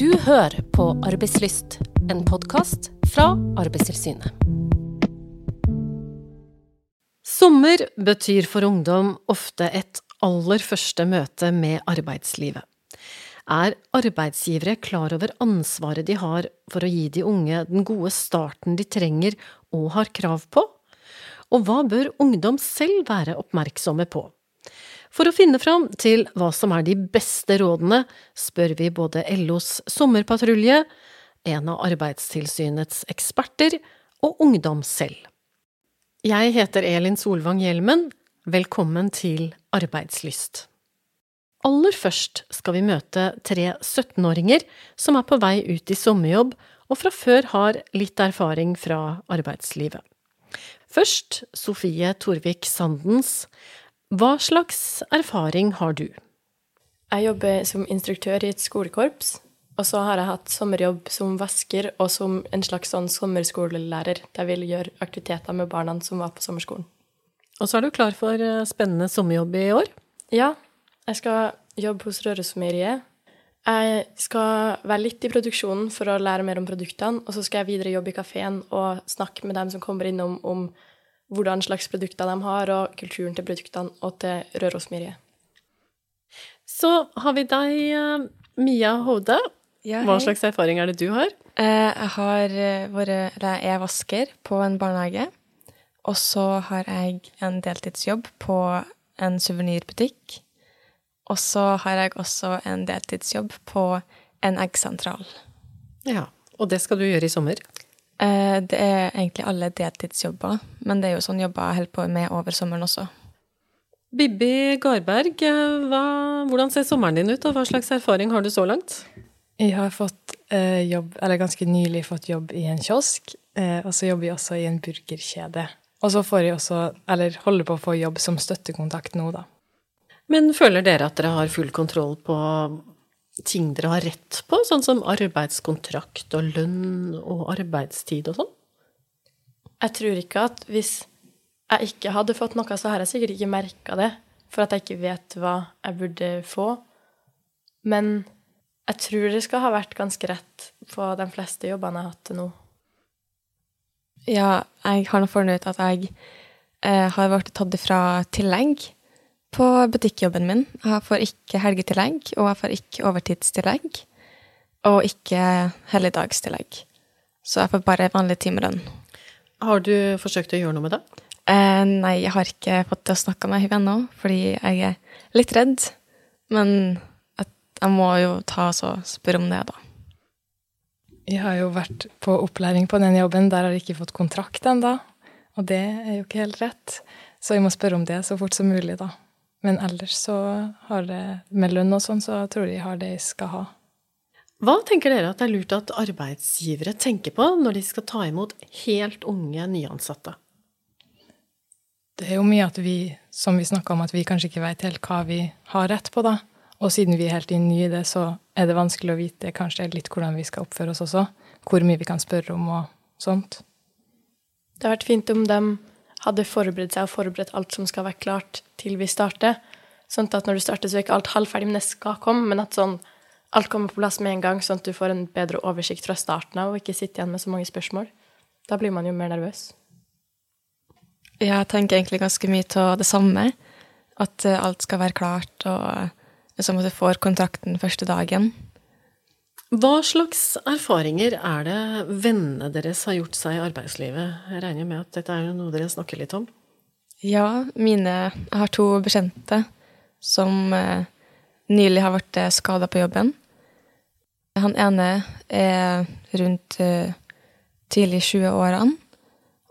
Du hører på Arbeidslyst, en podkast fra Arbeidstilsynet. Sommer betyr for ungdom ofte et aller første møte med arbeidslivet. Er arbeidsgivere klar over ansvaret de har for å gi de unge den gode starten de trenger og har krav på? Og hva bør ungdom selv være oppmerksomme på? For å finne fram til hva som er de beste rådene, spør vi både LOs sommerpatrulje, en av Arbeidstilsynets eksperter og ungdom selv. Jeg heter Elin Solvang Hjelmen. Velkommen til Arbeidslyst. Aller først skal vi møte tre 17-åringer som er på vei ut i sommerjobb og fra før har litt erfaring fra arbeidslivet. Først Sofie Torvik Sandens. Hva slags erfaring har du? Jeg jobber som instruktør i et skolekorps. Og så har jeg hatt sommerjobb som vasker og som en slags sånn sommerskolelærer, der vil gjøre aktiviteter med barna som var på sommerskolen. Og så er du klar for eh, spennende sommerjobb i år? Ja, jeg skal jobbe hos Rørosmeieriet. Jeg skal være litt i produksjonen for å lære mer om produktene, og så skal jeg videre jobbe i kafeen og snakke med dem som kommer innom om hvordan slags produkter de har, og kulturen til produktene, og til Rørosmeieriet. Så har vi deg, eh, Mia Hode. Ja, Hva slags erfaring er det du har? Eh, Jeg har eh, vært Eller jeg er vasker på en barnehage. Og så har jeg en deltidsjobb på en suvenirbutikk. Og så har jeg også en deltidsjobb på en eggsentral. Ja, Og det skal du gjøre i sommer? Eh, Det er egentlig alle deltidsjobber, men det er jo sånn jobber jeg holder på med over sommeren også. Bibbi Garberg, eh, hva, hvordan ser sommeren din ut, og hva slags erfaring har du så langt? Jeg har fått eh, jobb, eller ganske nylig fått jobb i en kiosk, eh, og så jobber jeg også i en burgerkjede. Og så får jeg også, eller holder på å få jobb som støttekontakt nå, da. Men føler dere at dere har full kontroll på ting dere har rett på, sånn som arbeidskontrakt og lønn og arbeidstid og sånn? Jeg tror ikke at hvis jeg ikke hadde fått noe, så har jeg sikkert ikke merka det, for at jeg ikke vet hva jeg burde få. Men jeg tror det skal ha vært ganske rett på de fleste jobbene jeg har hatt til nå. Ja, jeg har nå funnet ut at jeg eh, har blitt tatt ifra tillegg på butikkjobben min. Jeg får ikke helgetillegg, og jeg får ikke overtidstillegg. Og ikke helligdagstillegg. Så jeg får bare vanlig timelønn. Har du forsøkt å gjøre noe med det? Eh, nei, jeg har ikke fått til å snakke med henne ennå, fordi jeg er litt redd. Men at jeg må jo ta oss og spørre om det, da. Jeg har jo vært på opplæring på den jobben, der har jeg ikke fått kontrakt ennå. Og det er jo ikke helt rett. Så jeg må spørre om det så fort som mulig, da. Men ellers så har det med lønn og sånn, så tror jeg de har det jeg skal ha. Hva tenker dere at det er lurt at arbeidsgivere tenker på når de skal ta imot helt unge nyansatte? Det er jo mye at vi, som vi snakka om, at vi kanskje ikke vet helt hva vi har rett på, da. Og siden vi er helt nye i det, så er det vanskelig å vite kanskje litt hvordan vi skal oppføre oss også. Hvor mye vi kan spørre om og sånt. Det har vært fint om de hadde forberedt seg og forberedt alt som skal være klart til vi starter. Sånn at når du starter, så er ikke alt halvferdig, men det skal komme. Men at sånn, alt kommer på plass med en gang, sånn at du får en bedre oversikt fra starten av, og ikke sitter igjen med så mange spørsmål. Da blir man jo mer nervøs. Jeg tenker egentlig ganske mye av det samme. At eh, alt skal være klart, og liksom at du får kontrakten første dagen. Hva slags erfaringer er det vennene deres har gjort seg i arbeidslivet? Jeg regner med at dette er noe dere snakker litt om. Ja, mine har to bekjente som eh, nylig har vært skada på jobben. Han ene er rundt eh, tidlig 20-årene,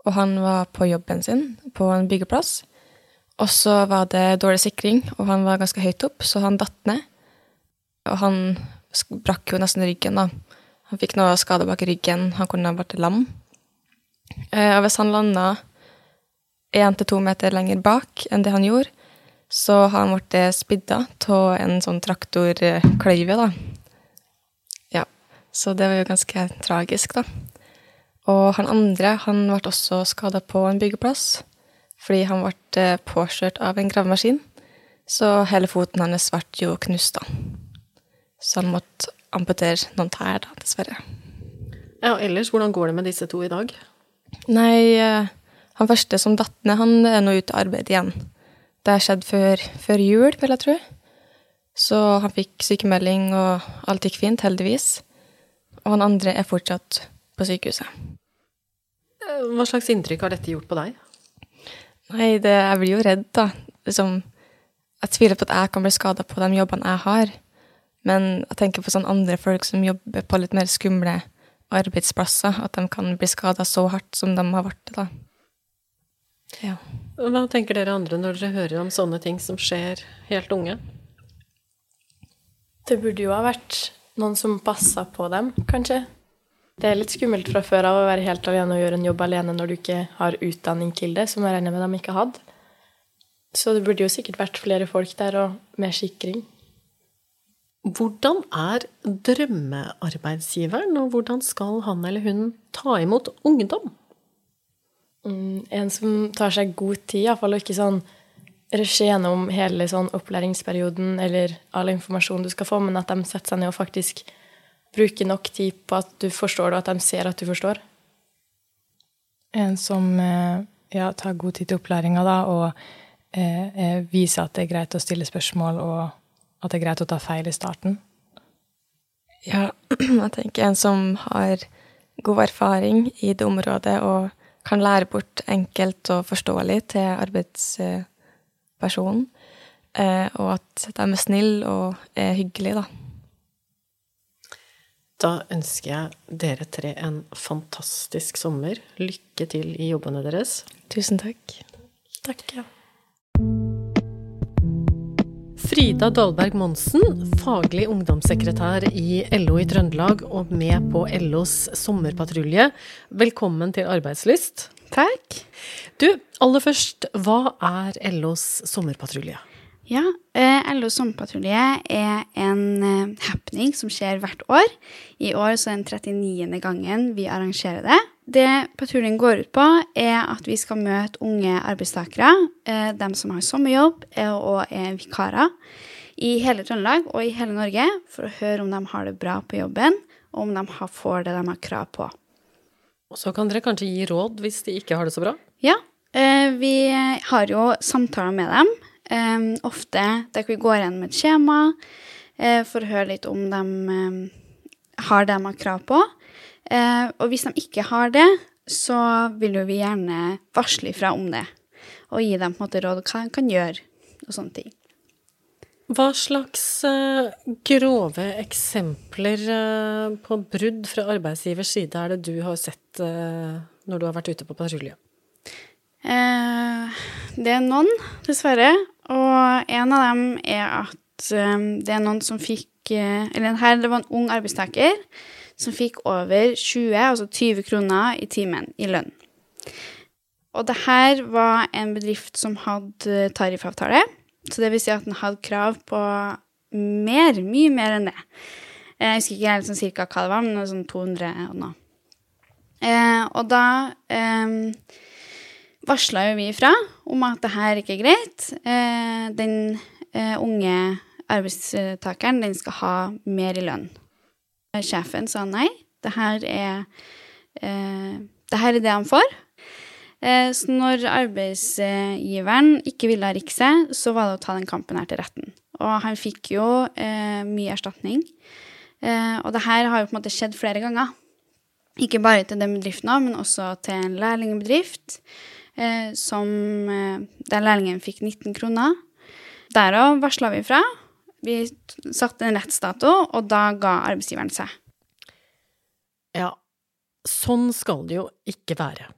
og han var på jobben sin på en byggeplass. Og så var det dårlig sikring, og han var ganske høyt opp, så han datt ned. Og han brakk jo nesten ryggen, da. Han fikk noe skade bak ryggen, han kunne ha vært lam. Eh, og hvis han landa én til to meter lenger bak enn det han gjorde, så har han blitt spidda av en sånn traktorkløyve, da. Ja, så det var jo ganske tragisk, da. Og han andre, han ble også skada på en byggeplass, fordi han ble eh, påkjørt av en gravemaskin. Så hele foten hans ble jo knust, da. Så han måtte amputere noen tær, da, dessverre. Ja, ellers, hvordan går det med disse to i dag? Nei, eh, han første som datt ned, han er nå ute i arbeid igjen. Det har skjedd før, før jul, vil jeg tro. Så han fikk sykemelding, og alt gikk fint, heldigvis. Og han andre er fortsatt på sykehuset. Eh, Hva slags inntrykk har dette gjort på deg? Nei, det, jeg blir jo redd, da. Liksom, jeg tviler på at jeg kan bli skada på de jobbene jeg har. Men jeg tenker på sånn andre folk som jobber på litt mer skumle arbeidsplasser. At de kan bli skada så hardt som de har vært. da. Ja. Hva tenker dere andre når dere hører om sånne ting som skjer helt unge? Det burde jo ha vært noen som passa på dem, kanskje. Det er litt skummelt fra før av å være helt alene og gjøre en jobb alene når du ikke har utdanning til det, som jeg regner med de ikke hadde. Så det burde jo sikkert vært flere folk der, og mer sikring. Hvordan er drømmearbeidsgiveren, og hvordan skal han eller hun ta imot ungdom? Mm, en som tar seg god tid, iallfall, og ikke sånn rushe gjennom hele sånn opplæringsperioden eller all informasjon du skal få, men at de setter seg ned og faktisk bruker nok tid på at du forstår det, og at de ser at du forstår. En som eh, ja, tar god tid til opplæringa, da, og eh, eh, viser at det er greit å stille spørsmål, og at det er greit å ta feil i starten. Ja, jeg tenker en som har god erfaring i det området og kan lære bort enkelt og forståelig til arbeidspersonen. Eh, og at de er snille og er hyggelige, da. Da ønsker jeg dere tre en fantastisk sommer. Lykke til i jobbene deres. Tusen takk. Takk. ja. Frida Dahlberg Monsen, faglig ungdomssekretær i LO i Trøndelag og med på LOs sommerpatrulje. Velkommen til Arbeidslyst. Takk. Du, aller først, hva er LOs sommerpatrulje? Ja, LOs LO Sommerpatrulje er en eh, happening som skjer hvert år. I år så er den 39. gangen vi arrangerer det. Det patruljen går ut på, er at vi skal møte unge arbeidstakere, eh, dem som har sommerjobb eh, og er vikarer, i hele Trøndelag og i hele Norge, for å høre om de har det bra på jobben, og om de får det de har krav på. Og så kan dere kanskje gi råd hvis de ikke har det så bra? Ja, eh, vi har jo samtaler med dem. Eh, ofte der vi går med et skjema for å høre litt om de har det de har krav på. Eh, og hvis de ikke har det, så vil jo vi gjerne varsle ifra om det. Og gi dem på en måte råd hva de kan gjøre, og sånne ting. Hva slags eh, grove eksempler eh, på brudd fra arbeidsgivers side er det du har sett når du har vært ute på patrulje? Det er noen, dessverre. Og en av dem er at det er noen som fikk Eller her, det var en ung arbeidstaker som fikk over 20, altså 20 kroner i timen i lønn. Og det her var en bedrift som hadde tariffavtale, så det vil si at den hadde krav på mer, mye mer enn det. Jeg husker ikke helt sånn cirka hva det var, men det var sånn 200 og noe. Eh, og da eh, varsla jo vi ifra om at det her ikke er greit. Eh, den eh, unge arbeidstakeren, den skal ha mer i lønn. Eh, Sjefen sa nei, det her er, eh, det her er det han får. Eh, så når arbeidsgiveren ikke ville ha rikset, så var det å ta den kampen her til retten. Og han fikk jo eh, mye erstatning. Eh, og det her har jo på en måte skjedd flere ganger. Ikke bare til den bedriften, men også til en lærlingbedrift, eh, som, der lærlingen fikk 19 kroner. Derav varsla vi fra. Vi satte en rettsdato, og da ga arbeidsgiveren seg. Ja, sånn skal det jo ikke være.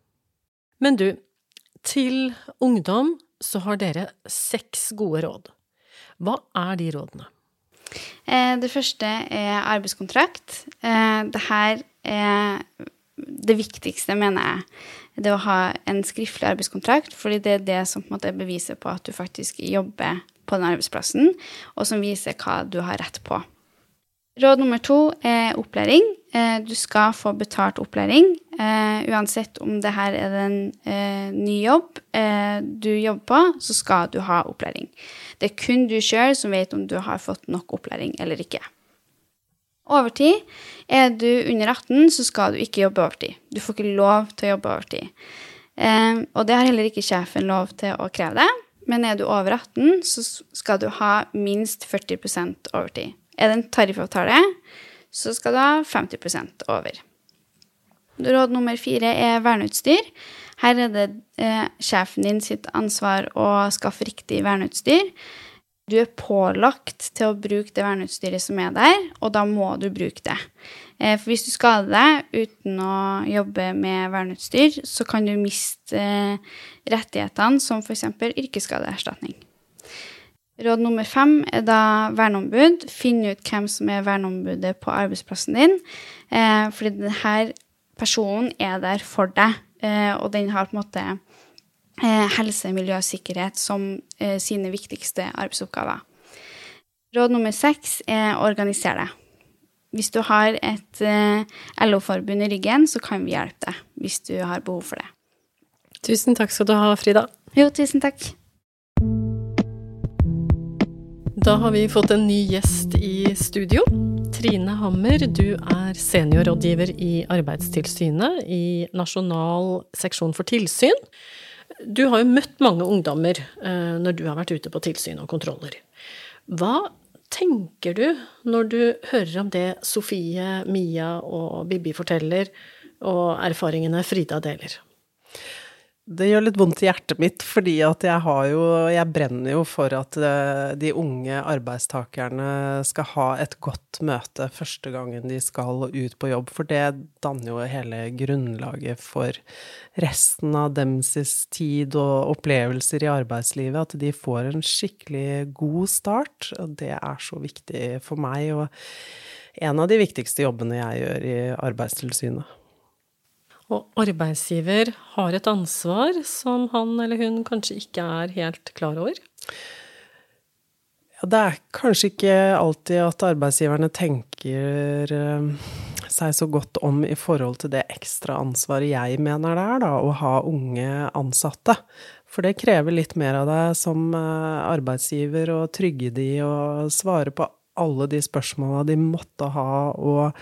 Men du, til ungdom så har dere seks gode råd. Hva er de rådene? Eh, det første er arbeidskontrakt. Eh, det her er det viktigste, mener jeg. Det å ha en skriftlig arbeidskontrakt, fordi det er det som på en måte er beviset på at du faktisk jobber på den arbeidsplassen, og som viser hva du har rett på. Råd nummer to er opplæring. Eh, du skal få betalt opplæring, eh, uansett om det her er en eh, ny jobb du jobber på, så skal du ha opplæring. Det er kun du sjøl som vet om du har fått nok opplæring eller ikke. Overtid. Er du under 18, så skal du ikke jobbe overtid. Du får ikke lov til å jobbe overtid. Og det har heller ikke sjefen lov til å kreve det. Men er du over 18, så skal du ha minst 40% overtid. Er det en tariffavtale, så skal du ha 50% over. Råd nummer fire er verneutstyr. Her er det eh, sjefen din sitt ansvar å skaffe riktig verneutstyr. Du er pålagt til å bruke det verneutstyret som er der, og da må du bruke det. Eh, for hvis du skader deg uten å jobbe med verneutstyr, så kan du miste eh, rettighetene som f.eks. yrkesskadeerstatning. Råd nummer fem er da verneombud. Finn ut hvem som er verneombudet på arbeidsplassen din. Eh, fordi denne personen er der for deg, og den har på en måte helse, miljø og sikkerhet som sine viktigste arbeidsoppgaver. Råd nummer seks er å organisere deg. Hvis du har et eh, LO-forbund i ryggen, så kan vi hjelpe deg hvis du har behov for det. Tusen takk skal du ha, Frida. Jo, tusen takk. Da har vi fått en ny gjest i studio. Trine Hammer, du er seniorrådgiver i Arbeidstilsynet i Nasjonal seksjon for tilsyn. Du har jo møtt mange ungdommer eh, når du har vært ute på tilsyn og kontroller. Hva tenker du når du hører om det Sofie, Mia og Bibi forteller, og erfaringene Frida deler? Det gjør litt vondt i hjertet mitt, fordi at jeg har jo Jeg brenner jo for at eh, de unge arbeidstakerne skal ha et godt møte første gangen de skal ut på jobb, for det danner jo hele grunnlaget for resten av deres tid og opplevelser i arbeidslivet. At de får en skikkelig god start, og det er så viktig for meg. Og en av de viktigste jobbene jeg gjør i Arbeidstilsynet. Og arbeidsgiver har et ansvar som han eller hun kanskje ikke er helt klar over? Ja, det er kanskje ikke alltid at arbeidsgiverne tenker eh, seg så godt om i forhold til det ekstra ansvaret jeg mener det er, da, å ha unge ansatte. For det krever litt mer av deg som eh, arbeidsgiver å trygge de og svare på alle de spørsmåla de måtte ha, og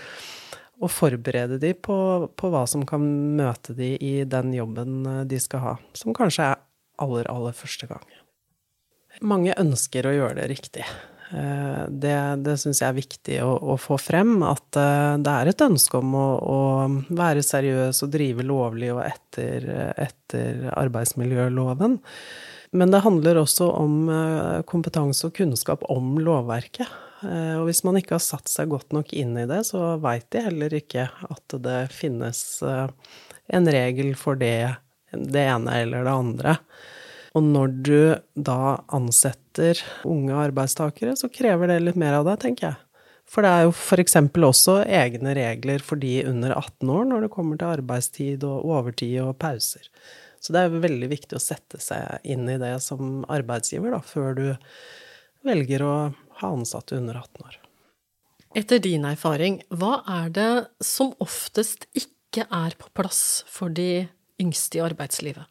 og forberede de på, på, hva som kan møte de i den jobben eh, de skal ha, som kanskje er aller, aller første gang. Mange ønsker å gjøre det riktig. Eh, det, det syns jeg er viktig å, å, få frem, at eh, det er et ønske om å, å være seriøs og drive lovlig og etter, etter arbeidsmiljøloven. Men det handler også om kompetanse og kunnskap om lovverket. Eh, og hvis man ikke har satt seg godt nok inn i det, så veit de heller ikke at det finnes eh, en regel for det, det ene eller det andre. Og når du da ansetter unge arbeidstakere, så krever det litt mer av deg, tenker jeg. For det er jo f.eks. også egne regler for de under 18 år når det kommer til arbeidstid og overtid og pauser. Så det er jo veldig viktig å sette seg inn i det som arbeidsgiver, da, før du velger å ha ansatte under 18 år. Etter din erfaring, hva er det som oftest ikke er på plass for de yngste i arbeidslivet?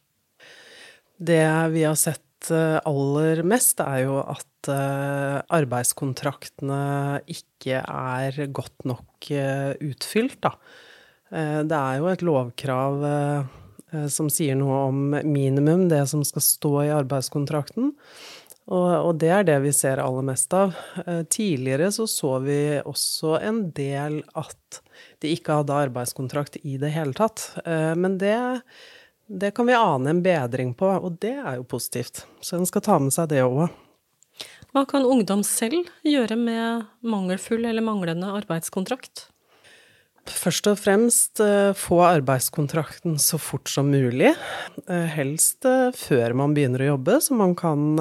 Det vi har sett eh, aller mest, er jo at eh, arbeidskontraktene ikke er godt nok eh, utfylt, da. Det er jo et lovkrav som sier noe om minimum, det som skal stå i arbeidskontrakten. Og, og, det er det vi ser aller mest av. Eh, tidligere så så vi også en del at de ikke hadde arbeidskontrakt i det hele tatt. Eh, men det, det kan vi ane en bedring på, og det er jo positivt. Så en skal ta med seg det òg. Hva kan ungdom selv gjøre med mangelfull eller manglende arbeidskontrakt? Først og fremst eh, få arbeidskontrakten så fort som mulig. Eh, helst eh, før man begynner å jobbe, så man kan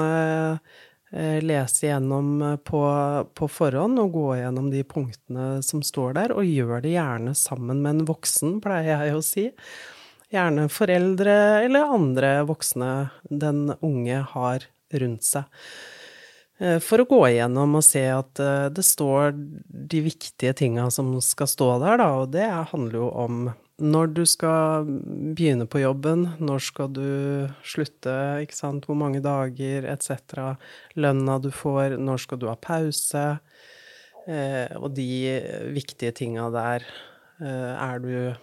lese gjennom på, på, forhånd og gå gjennom de punktene som står der, og gjør det gjerne sammen med en voksen, pleier jeg å si. Gjerne foreldre eller andre voksne den unge har rundt seg. Eh, for å gå igjennom og se at eh, det står de viktige tinga som skal stå der, da, og det handler jo om når du skal begynne på jobben, når skal du slutte, ikke sant, hvor mange dager etc., lønna du får, når skal du ha pause, Eh, og de viktige tinga der Er du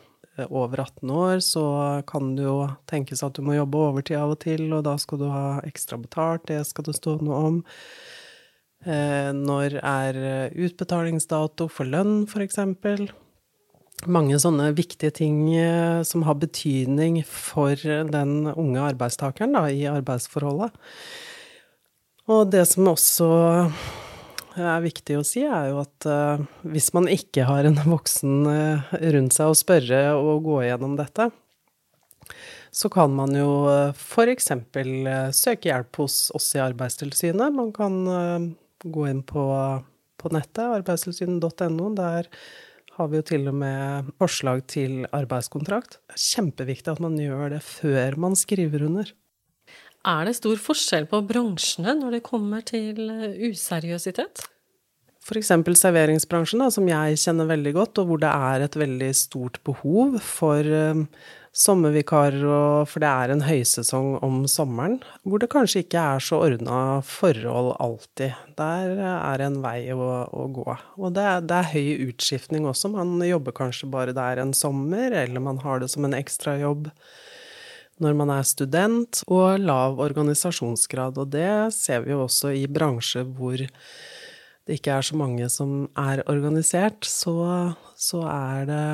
over 18 år, så kan det jo tenkes at du må jobbe overtid av og til, og da skal du ha ekstra betalt, det skal det stå noe om. Når er utbetalingsdato for lønn, eksempel? mange sånne viktige ting eh, som har betydning for den unge arbeidstakeren da, i arbeidsforholdet. Og det som også er viktig å si, er jo at uh, hvis man ikke har en voksen uh, rundt seg å spørre og gå gjennom dette, så kan man jo uh, f.eks. Søke hjelp hos oss i Arbeidstilsynet. Man kan gå inn på, på nettet, arbeidstilsynet.no. Der har vi jo til og med forslag til arbeidskontrakt. Det er kjempeviktig at man gjør det før man skriver under. Er det stor forskjell på bransjene når det kommer til eh, useriøsitet? F.eks. serveringsbransjen, da, som jeg kjenner veldig godt, og hvor det er et veldig stort behov for um, sommervikarer, for det er en høysesong om sommeren, hvor det kanskje ikke er så ordna forhold alltid. Der er en vei å, å gå. Og det er, det er, høy utskiftning også. Man jobber kanskje bare der en sommer, eller man har det som en ekstrajobb når man er student, og lav organisasjonsgrad. Og det ser vi jo også i bransjer hvor det ikke er så mange som er organisert, så, så er det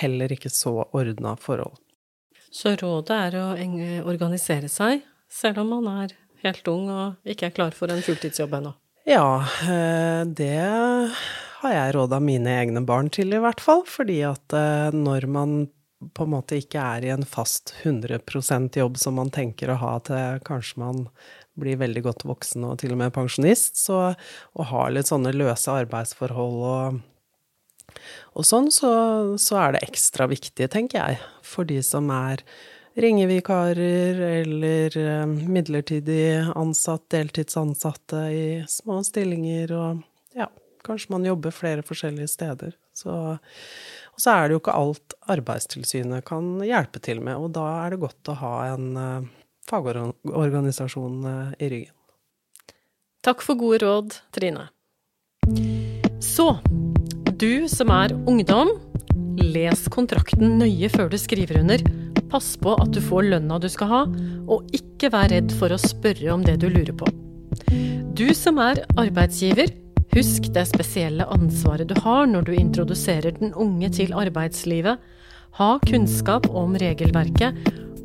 heller ikke så ordna forhold. Så rådet er å organisere seg, selv om man er helt ung og ikke er klar for en fulltidsjobb ennå? Ja, eh, det har jeg råda mine egne barn til, i hvert fall. Fordi at eh, når man på en måte ikke er i en fast 100% jobb som man tenker å ha til kanskje man blir veldig godt voksen og til og med pensjonist, så å ha litt sånne løse arbeidsforhold og, og sånn, så, så, er det ekstra viktig, tenker jeg, for de som er ringevikarer eller eh, midlertidig ansatt, deltidsansatte i små stillinger og ja, kanskje man jobber flere forskjellige steder. Så, og så er det jo ikke alt Arbeidstilsynet kan hjelpe til med, og da er det godt å ha en eh, fagorganisasjon i ryggen. Takk for gode råd, Trine. Så, du som er ungdom, les kontrakten nøye før du skriver under. Pass på at du får lønna du skal ha, og ikke vær redd for å spørre om det du lurer på. Du som er arbeidsgiver, husk det spesielle ansvaret du har når du introduserer den unge til arbeidslivet. Ha kunnskap om regelverket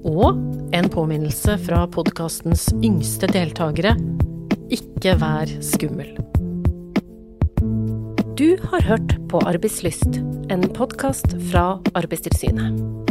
og en påminnelse fra podkastens yngste deltakere ikke vær skummel. Du har hørt på Arbeidslyst, en podkast fra Arbeidstilsynet.